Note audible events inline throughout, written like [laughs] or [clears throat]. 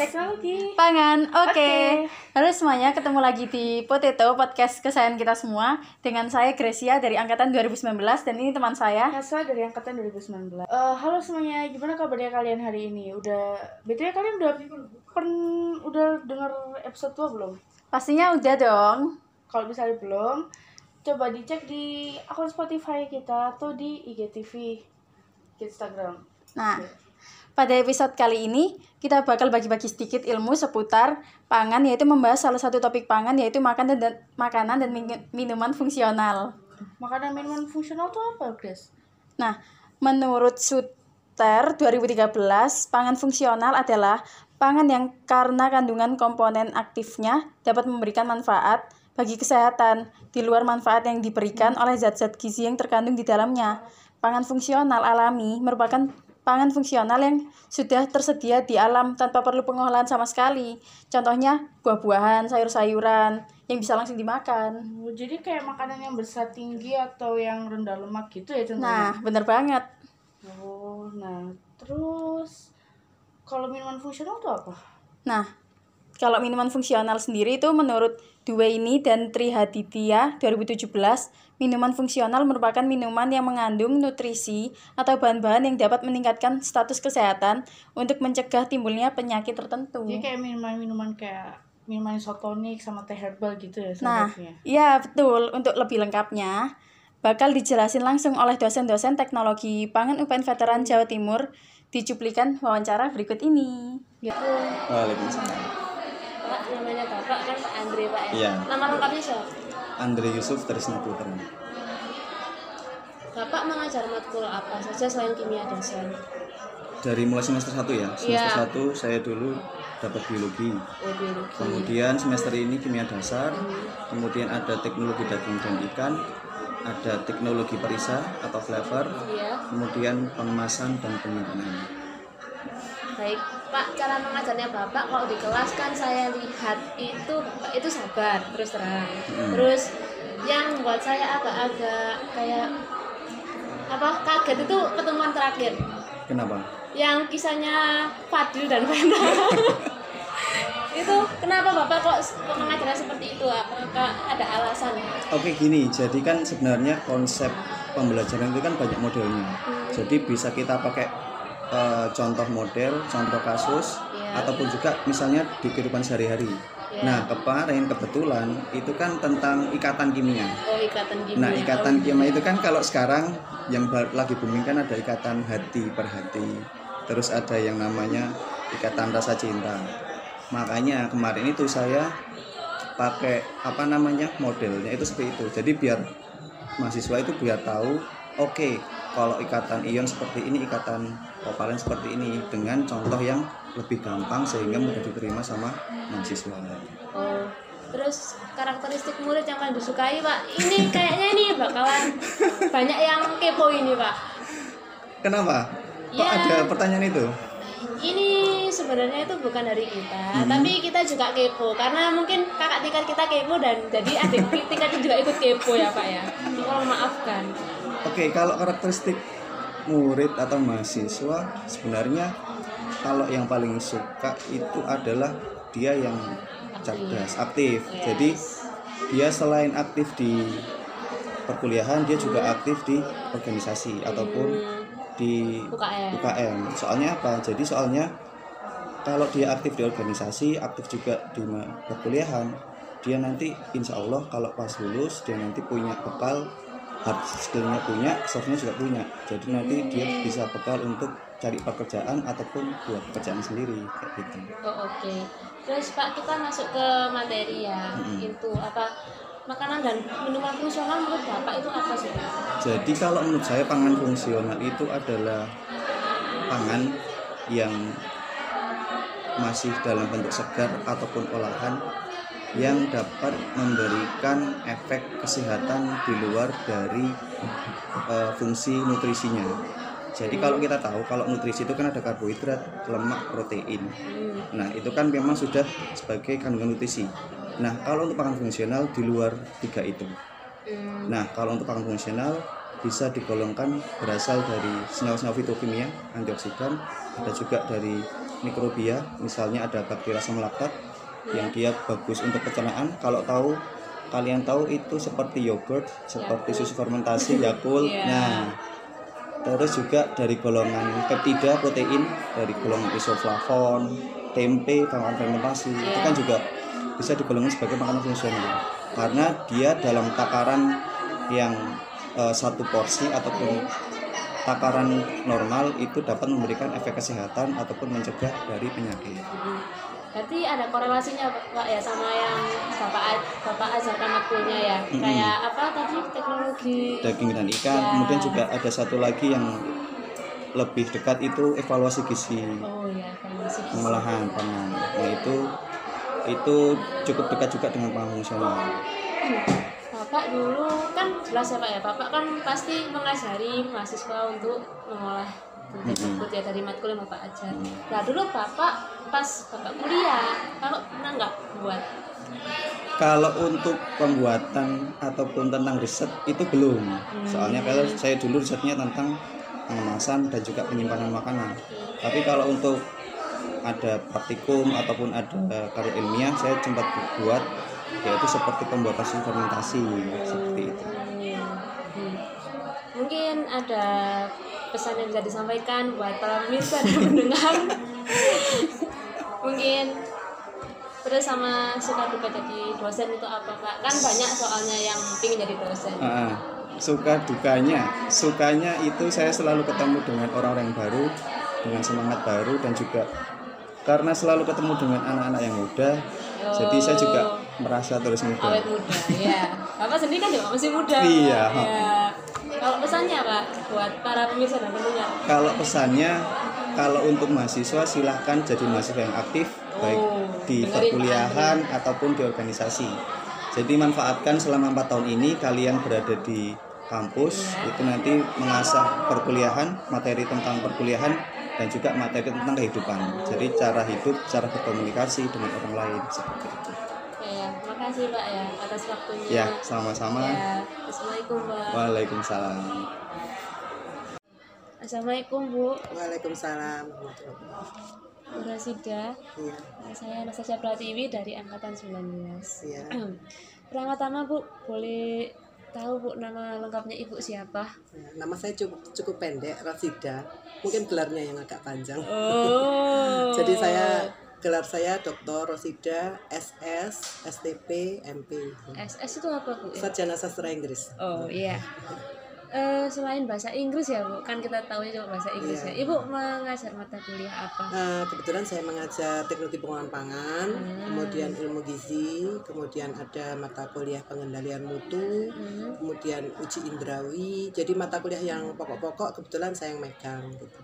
teknologi. Pangan, oke. Oke. Halo semuanya, ketemu lagi di Potato Podcast kesayangan kita semua dengan saya Gracia dari angkatan 2019 dan ini teman saya. Haswa dari angkatan 2019. Eh, halo semuanya, gimana kabarnya kalian hari ini? Udah, BTW kalian udah pen, udah denger episode 2 belum? Pastinya udah dong. Kalau misalnya belum, coba dicek di akun Spotify kita atau di IGTV, Instagram. Nah, pada episode kali ini kita bakal bagi-bagi sedikit ilmu seputar pangan yaitu membahas salah satu topik pangan yaitu makanan dan makanan dan min- minuman fungsional. Makanan minuman fungsional tuh apa, Grace? Nah, menurut Suter 2013, pangan fungsional adalah pangan yang karena kandungan komponen aktifnya dapat memberikan manfaat bagi kesehatan di luar manfaat yang diberikan oleh zat-zat gizi yang terkandung di dalamnya. Pangan fungsional alami merupakan pangan fungsional yang sudah tersedia di alam tanpa perlu pengolahan sama sekali. Contohnya buah-buahan, sayur-sayuran yang bisa langsung dimakan. Oh, jadi kayak makanan yang bersat tinggi atau yang rendah lemak gitu ya contohnya? Nah, bener banget. Oh, nah terus kalau minuman fungsional tuh apa? Nah, kalau minuman fungsional sendiri itu menurut Duweni dan Trihaditya 2017, minuman fungsional merupakan minuman yang mengandung nutrisi atau bahan-bahan yang dapat meningkatkan status kesehatan untuk mencegah timbulnya penyakit tertentu. Jadi kayak minuman-minuman kayak minuman isotonik sama teh herbal gitu ya Nah, sebenarnya. iya betul. Untuk lebih lengkapnya, bakal dijelasin langsung oleh dosen-dosen teknologi pangan UPN Veteran Jawa Timur di cuplikan wawancara berikut ini. Gitu. Waalaikumsalam. Pak, namanya Bapak kan Pak Andre Pak ya? Iya. Nama lengkapnya siapa? Andre Yusuf Trisna Putra. Bapak mengajar matkul apa saja selain kimia dasar? Dari mulai semester 1 ya. Semester 1 saya dulu dapat biologi. Oh, biologi. Kemudian semester ini kimia dasar. Kemudian ada teknologi daging dan ikan. Ada teknologi perisa atau flavor. Iya. Kemudian pengemasan dan penyimpanan. Baik, Pak, cara mengajarnya Bapak kalau di kelas kan saya lihat itu itu sabar terus terang. Terus yang buat saya agak-agak kayak apa kaget itu pertemuan terakhir. Kenapa? yang kisahnya Fadil dan Fana [laughs] itu kenapa bapak kok mengajarnya seperti itu? Apakah ada alasan? Oke gini, jadi kan sebenarnya konsep pembelajaran itu kan banyak modelnya. Jadi bisa kita pakai eh, contoh model, contoh kasus, Iya. ataupun juga misalnya di kehidupan sehari-hari. Iya. Nah kemarin kebetulan itu kan tentang ikatan kimia. oh ikatan kimia Nah ikatan kimia itu kan kalau sekarang yang lagi booming kan ada ikatan hati per hati, terus ada yang namanya ikatan rasa cinta. Makanya kemarin itu saya pakai apa namanya modelnya itu seperti itu. Jadi biar mahasiswa itu biar tahu, oke kalau ikatan ion seperti ini, ikatan kovalen seperti ini dengan contoh yang lebih gampang sehingga mudah diterima sama mahasiswa. oh terus karakteristik murid yang paling disukai pak ini kayaknya ini bakalan banyak yang kepo ini pak Kenapa? Kok Ya. ada pertanyaan itu? ini sebenarnya itu bukan dari kita Hmm. tapi kita juga kepo karena mungkin kakak tingkat kita kepo dan jadi adik tingkatnya juga ikut kepo ya pak ya tolong maafkan Oke, kalau karakteristik murid atau mahasiswa sebenarnya kalau yang paling suka itu adalah dia yang cerdas, aktif. Jadi dia selain aktif di perkuliahan, dia juga aktif di organisasi ataupun di UKM UKM. Soalnya apa? Jadi soalnya kalau dia aktif di organisasi, aktif juga di perkuliahan, dia nanti insya Allah kalau pas lulus dia nanti punya bekal hard skillnya punya, softnya juga punya. Jadi nanti dia bisa bekal untuk cari pekerjaan ataupun buat pekerjaan sendiri kayak gitu. Oh oke. Terus Pak kita masuk ke materi ya. Itu apa makanan dan minuman fungsional menurut Bapak itu apa sih? Jadi kalau menurut saya pangan fungsional itu adalah pangan yang masih dalam bentuk segar ataupun olahan yang dapat memberikan efek kesehatan di luar dari eh, fungsi nutrisinya. Jadi kalau kita tahu kalau nutrisi itu kan ada karbohidrat, lemak, protein. Nah, itu kan memang sudah sebagai kandungan nutrisi. Nah, kalau untuk pangan fungsional di luar tiga itu. Nah, kalau untuk pangan fungsional bisa digolongkan berasal dari senyawa-senyawa fitokimia, antioksidan, ada juga dari mikrobia misalnya ada bakteri asam laktat yang dia bagus untuk pencernaan. Kalau tahu kalian tahu itu seperti yogurt seperti susu fermentasi Yakult. Iya. nah terus juga dari golongan peptida protein dari golongan isoflavon tempe makanan fermentasi. Itu kan juga bisa digolongkan sebagai makanan fungsional. Karena dia dalam takaran yang eh, satu porsi ataupun takaran normal itu dapat memberikan efek kesehatan ataupun mencegah dari penyakit. Berarti ada korelasinya Pak ya sama yang Bapak Bapak ajarkan makulnya ya. Kayak apa tadi teknologi Daging dan ikan, Ya. kemudian juga ada satu lagi yang lebih dekat itu evaluasi gizi Oh ya, evaluasi gizi. pengolahan pangan. Nah itu itu cukup dekat juga dengan pangan fungsional. Bapak dulu kan jelas ya Pak ya. Bapak kan pasti mengajari mahasiswa untuk mengolah tersebut ya dari matkul yang Bapak ajar. Nah dulu Bapak pas Bapak kuliah, Bapak pernah nggak buat? Kalau untuk pembuatan ataupun tentang riset itu belum. Soalnya kalau saya dulu risetnya tentang pengemasan dan juga penyimpanan makanan. Tapi kalau untuk ada praktikum ataupun ada karya ilmiah saya sempat buat yaitu seperti pembuatan fermentasi seperti itu. Hmm. Mungkin ada pesan yang bisa disampaikan buat para pemirsa dan mendengar. [laughs] Mungkin terus sama suka duka jadi dosen itu apa pak? Kan banyak soalnya yang ingin jadi dosen. Ah, suka dukanya, sukanya itu saya selalu ketemu dengan orang-orang yang baru, dengan semangat baru dan juga karena selalu ketemu dengan anak-anak yang muda, jadi saya juga merasa terus muda. Awet muda, ya. [laughs] Bapak sendiri kan juga masih muda. Iya. Ya. Kalau pesannya pak buat para pemirsa dan pendengar. Kalau pesannya, kalau untuk mahasiswa silahkan jadi mahasiswa yang aktif, baik Oh, di dengerin perkuliahan ataupun di organisasi. Jadi manfaatkan selama empat tahun ini kalian berada di kampus, itu nanti mengasah perkuliahan, materi tentang perkuliahan dan juga materi tentang kehidupan. Jadi cara hidup, cara berkomunikasi dengan orang lain seperti itu. Ya, makasih pak ya atas waktunya. Ya, sama-sama. Ya, Assalamualaikum pak. Waalaikumsalam. Assalamualaikum Bu, Waalaikumsalam. Bu Rasida. Iya, Saya Anastasia Pratiwi dari Angkatan 19. iya. [clears throat] Pertama-tama Bu, boleh tahu Bu nama lengkapnya Ibu siapa? Ya, Nama saya cukup cukup pendek, Rasida. Mungkin gelarnya yang agak panjang. Oh. [laughs] Jadi saya gelar saya Dr. Rosida SS STP MP. SS itu apa Bu? Sarjana Sastra Inggris. Oh iya. Eh, selain bahasa Inggris ya Bu, kan kita tahu cuma bahasa Inggris Iya. ya. Ibu mengajar mata kuliah apa? Nah, kebetulan saya mengajar teknologi pengolahan pangan, kemudian ilmu gizi, kemudian ada mata kuliah pengendalian mutu, Hmm. kemudian uji indrawi. Jadi mata kuliah yang pokok-pokok kebetulan saya yang megang gitu.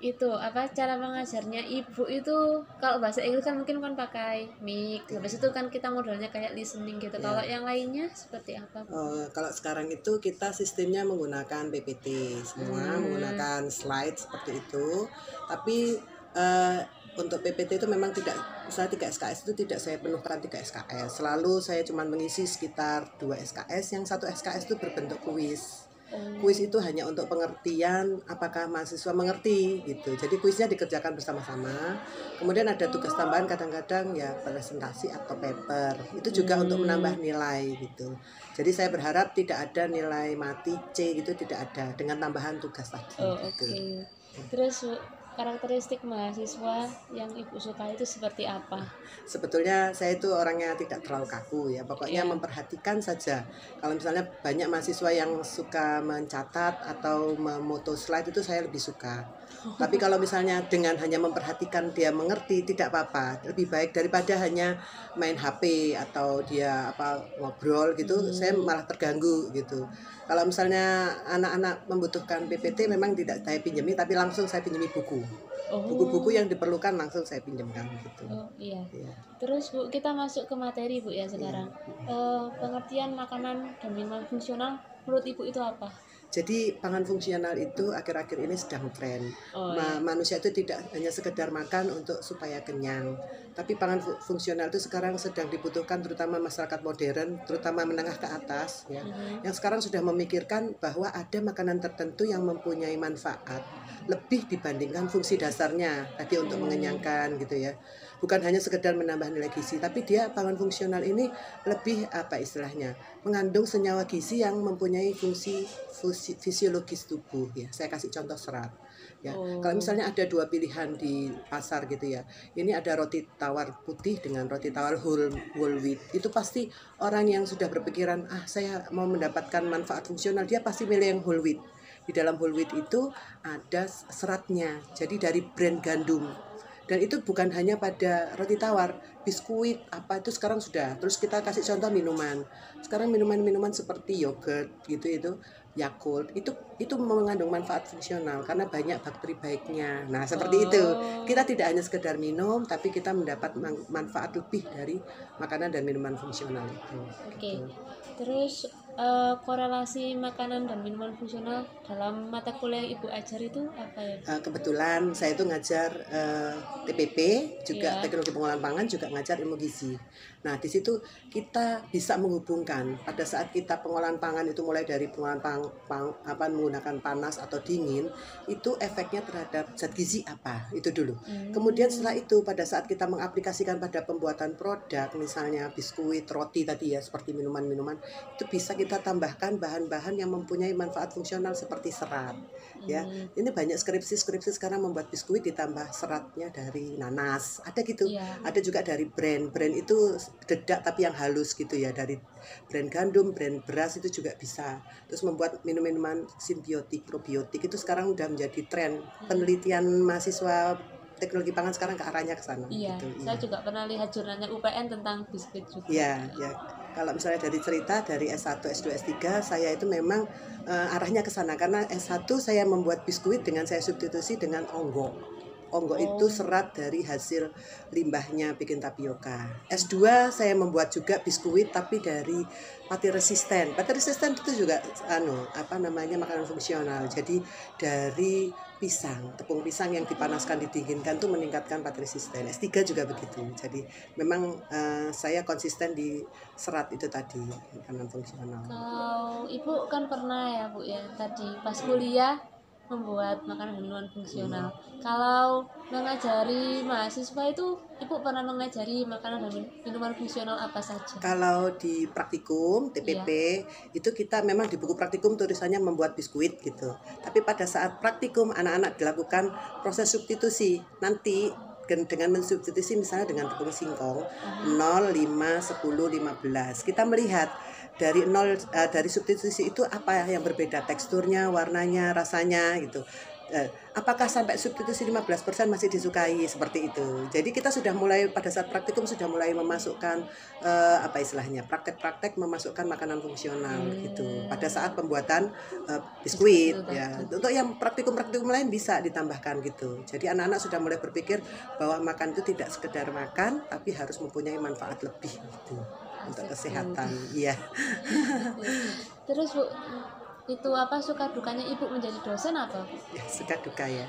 Itu apa cara mengajarnya Ibu itu kalau bahasa Inggris kan mungkin kan pakai mic. Habis itu kan kita modelnya kayak listening gitu. Iya. Kalau yang lainnya seperti apa? Bu? Eh, kalau sekarang itu kita sistemnya menggunakan PPT semua Hmm. menggunakan slide seperti itu tapi eh, untuk PPT itu memang tidak saya 3 SKS itu tidak saya penuhkan 3 SKS selalu saya cuma mengisi sekitar 2 SKS yang satu SKS itu berbentuk kuis Oh. kuis itu hanya untuk pengertian apakah mahasiswa mengerti gitu. Jadi kuisnya dikerjakan bersama-sama. Kemudian ada tugas tambahan kadang-kadang ya presentasi atau paper. Itu juga untuk menambah nilai gitu. Jadi saya berharap tidak ada nilai mati C gitu tidak ada. Dengan tambahan tugas tadi Oh, oke. gitu. Terus Bu, karakteristik mahasiswa yang Ibu suka itu seperti apa? sebetulnya saya itu orangnya tidak terlalu kaku ya. Pokoknya Iya. memperhatikan saja. Kalau misalnya banyak mahasiswa yang suka mencatat atau memoto slide itu saya lebih suka. Tapi kalau misalnya dengan hanya memperhatikan dia mengerti tidak apa-apa. Lebih baik daripada hanya main HP atau dia apa ngobrol gitu saya malah terganggu gitu. Kalau misalnya anak-anak membutuhkan PPT memang tidak saya pinjami tapi langsung saya pinjami buku Oh. buku-buku yang diperlukan langsung saya pinjamkan gitu Oh, iya. Iya. Terus Bu, kita masuk ke materi Bu ya sekarang. Eh, pengertian makanan dan minuman fungsional menurut Ibu itu apa? Jadi pangan fungsional itu akhir-akhir ini sedang tren. Oh, Ma- manusia itu tidak hanya sekedar makan untuk supaya kenyang, tapi pangan fu- fungsional itu sekarang sedang dibutuhkan terutama masyarakat modern, terutama menengah ke atas ya. Mhm. Yang sekarang sudah memikirkan bahwa ada makanan tertentu yang mempunyai manfaat lebih dibandingkan fungsi dasarnya tadi untuk mengenyangkan gitu ya. Bukan hanya sekedar menambah nilai gizi, tapi dia pangan fungsional ini lebih apa istilahnya? Mengandung senyawa gizi yang mempunyai fungsi, fisiologis tubuh ya. Saya kasih contoh serat ya. Oh. Kalau misalnya ada dua pilihan di pasar gitu ya. Ini ada roti tawar putih dengan roti tawar whole, whole wheat. Itu pasti orang yang sudah berpikiran, "Ah, saya mau mendapatkan manfaat fungsional." Dia pasti milih yang whole wheat. Di dalam whole wheat itu ada seratnya. Jadi dari brand gandum. Dan itu bukan hanya pada roti tawar, biskuit apa itu sekarang sudah. Terus kita kasih contoh minuman. Sekarang minuman-minuman seperti yogurt gitu itu Yakult itu itu mengandung manfaat fungsional karena banyak bakteri baiknya. Nah, seperti itu. Oh. Kita tidak hanya sekedar minum tapi kita mendapat man- manfaat lebih dari makanan dan minuman fungsional itu. Oke. Gitu. Terus eh, korelasi makanan dan minuman fungsional dalam mata kuliah yang Ibu ajar itu apa ya? Eh, kebetulan saya itu ngajar eh, TPP juga Iya. teknologi pengolahan pangan juga ngajar ilmu gizi. Nah di situ kita bisa menghubungkan pada saat kita pengolahan pangan itu mulai dari pengolahan pang, pang- apa menggunakan panas atau dingin itu efeknya terhadap zat gizi apa itu dulu. Hmm. Kemudian setelah itu pada saat kita mengaplikasikan pada pembuatan produk misalnya biskuit, roti tadi ya seperti minuman-minuman itu bisa kita tambahkan bahan-bahan yang mempunyai manfaat fungsional seperti serat ya. Hmm. Ini banyak skripsi-skripsi sekarang membuat biskuit ditambah seratnya dari nanas. Ada gitu. Iya. Ada juga dari brand. Brand itu dedak tapi yang halus gitu ya dari brand gandum, brand beras itu juga bisa. Terus membuat minum-minuman simbiotik, probiotik itu sekarang udah menjadi tren. Penelitian mahasiswa teknologi pangan sekarang ke arahnya ke sana Iya, gitu. saya juga pernah lihat jurnalnya UPN tentang biskuit juga. Ya, ya. Kalau misalnya dari cerita dari S1, S2, S3, saya itu memang eh, arahnya ke sana karena S1 saya membuat biskuit dengan saya substitusi dengan onggo. Onggo Oh. itu serat dari hasil limbahnya bikin tapioka. S2 saya membuat juga biskuit tapi dari pati resisten. Pati resisten itu juga anu, apa namanya makanan fungsional. Jadi dari pisang, tepung pisang yang dipanaskan didinginkan tuh meningkatkan pati resisten. S3 juga begitu. Jadi memang eh, saya konsisten di serat itu tadi makanan fungsional. Kalau Ibu kan pernah ya Bu ya tadi pas kuliah membuat makanan minuman fungsional. Kalau mengajari mahasiswa itu Ibu pernah mengajari makanan dan min- minuman fungsional apa saja? Kalau di praktikum TPP itu kita memang di buku praktikum tulisannya membuat biskuit gitu. Tapi pada saat praktikum anak-anak dilakukan proses substitusi. Nanti dengan mensubstitusi misalnya dengan tepung singkong 0, 5, 10, 15. Kita melihat dari nol eh, dari substitusi itu apa yang berbeda teksturnya, warnanya, rasanya gitu. Eh, apakah sampai substitusi 15% masih disukai seperti itu. Jadi kita sudah mulai pada saat praktikum sudah mulai memasukkan eh, apa istilahnya praktek-praktek memasukkan makanan fungsional gitu pada saat pembuatan eh, biskuit ya. tadi. Untuk yang praktikum-praktikum lain bisa ditambahkan gitu. Jadi anak-anak sudah mulai berpikir bahwa makan itu tidak sekedar makan tapi harus mempunyai manfaat lebih gitu untuk kesehatan. [laughs] Iya. Terus Bu itu apa suka dukanya Ibu menjadi dosen apa? Ya, suka duka ya.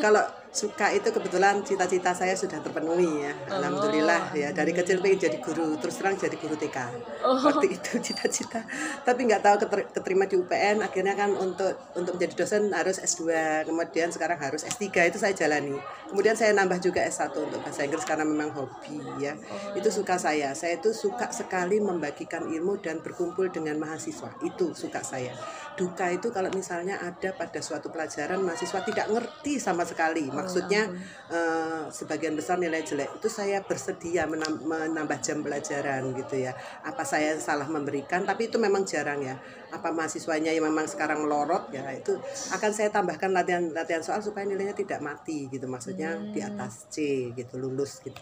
Kalau suka itu kebetulan cita-cita saya sudah terpenuhi ya. Oh, Alhamdulillah ya. Dari kecil pengen jadi guru, terus terang jadi guru TK. Oh. Waktu itu cita-cita. Tapi nggak tahu keter- keterima di UPN. Akhirnya kan untuk untuk menjadi dosen harus S2, kemudian sekarang harus S3 itu saya jalani. Kemudian saya nambah juga S1 untuk bahasa Inggris karena memang hobi ya. Itu suka saya. Saya itu suka sekali membagikan ilmu dan berkumpul dengan mahasiswa. Itu suka saya. Duka itu kalau misalnya ada pada suatu pelajaran mahasiswa tidak ngerti sama sekali. Maksudnya eh, sebagian besar nilai jelek itu saya bersedia menam- menambah jam pelajaran gitu ya. Apa saya salah memberikan? Tapi itu memang jarang ya. Apa mahasiswanya yang memang sekarang melorot ya itu akan saya tambahkan latihan latihan soal supaya nilainya tidak mati gitu. Maksudnya di atas C gitu lulus gitu.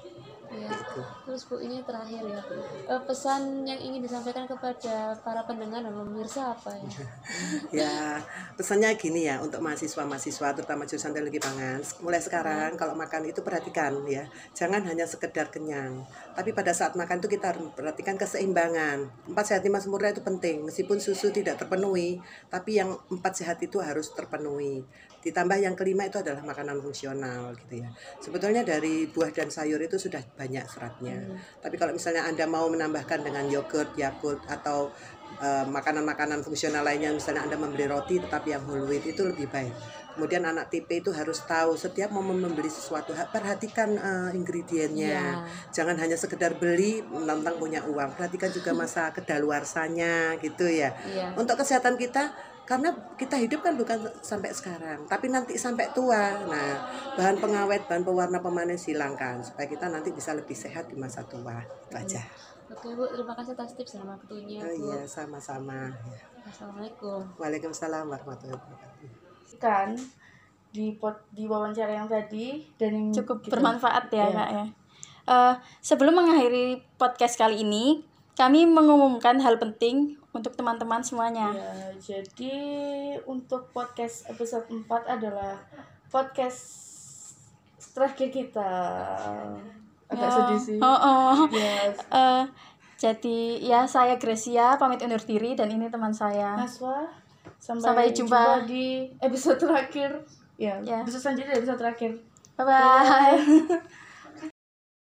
Gitu. Terus Bu ini terakhir ya. Eh, pesan yang ingin disampaikan kepada para pendengar dan pemirsa apa ya? [laughs] Ya, pesannya gini ya untuk mahasiswa-mahasiswa terutama jurusan teknologi pangan. Mulai sekarang kalau makan itu perhatikan ya, jangan hanya sekedar kenyang. Tapi pada saat makan itu kita harus perhatikan keseimbangan. Empat sehat lima sempurna itu penting. Meskipun susu tidak terpenuhi, tapi yang empat sehat itu harus terpenuhi. Ditambah yang kelima itu adalah makanan fungsional gitu ya. Sebetulnya dari buah dan sayur itu sudah banyak seratnya. Tapi kalau misalnya Anda mau menambahkan dengan yogurt, yakult atau eh, makanan-makanan fungsional lainnya misalnya Anda membeli roti tetapi yang whole wheat itu lebih baik. Kemudian anak TP itu harus tahu setiap mau membeli sesuatu ha- perhatikan eh, ingredientnya. Jangan hanya sekedar beli menantang punya uang. Perhatikan juga masa kedaluarsanya gitu ya. Iya. Untuk kesehatan kita karena kita hidup kan bukan sampai sekarang, tapi nanti sampai tua. Nah, bahan pengawet, bahan pewarna pemanis hilangkan supaya kita nanti bisa lebih sehat di masa tua. Itu aja. Oke Bu, terima kasih atas tips dan waktunya Oh Bu. iya, sama-sama. Assalamualaikum. Waalaikumsalam warahmatullahi wabarakatuh. kan di pot di wawancara yang tadi dan yang cukup kita- bermanfaat ya Iya. kak ya. Eh, sebelum mengakhiri podcast kali ini, kami mengumumkan hal penting untuk teman-teman semuanya. Ya, jadi untuk podcast episode 4 adalah podcast terakhir kita. Agak Ya. sedih sih. Oh, oh. Ya, [laughs] Eh, jadi ya saya Gracia pamit undur diri dan ini teman saya. Naswa sampai, Sampai jumpa. di episode terakhir. Ya, Ya. episode selanjutnya episode terakhir. Bye bye. [laughs]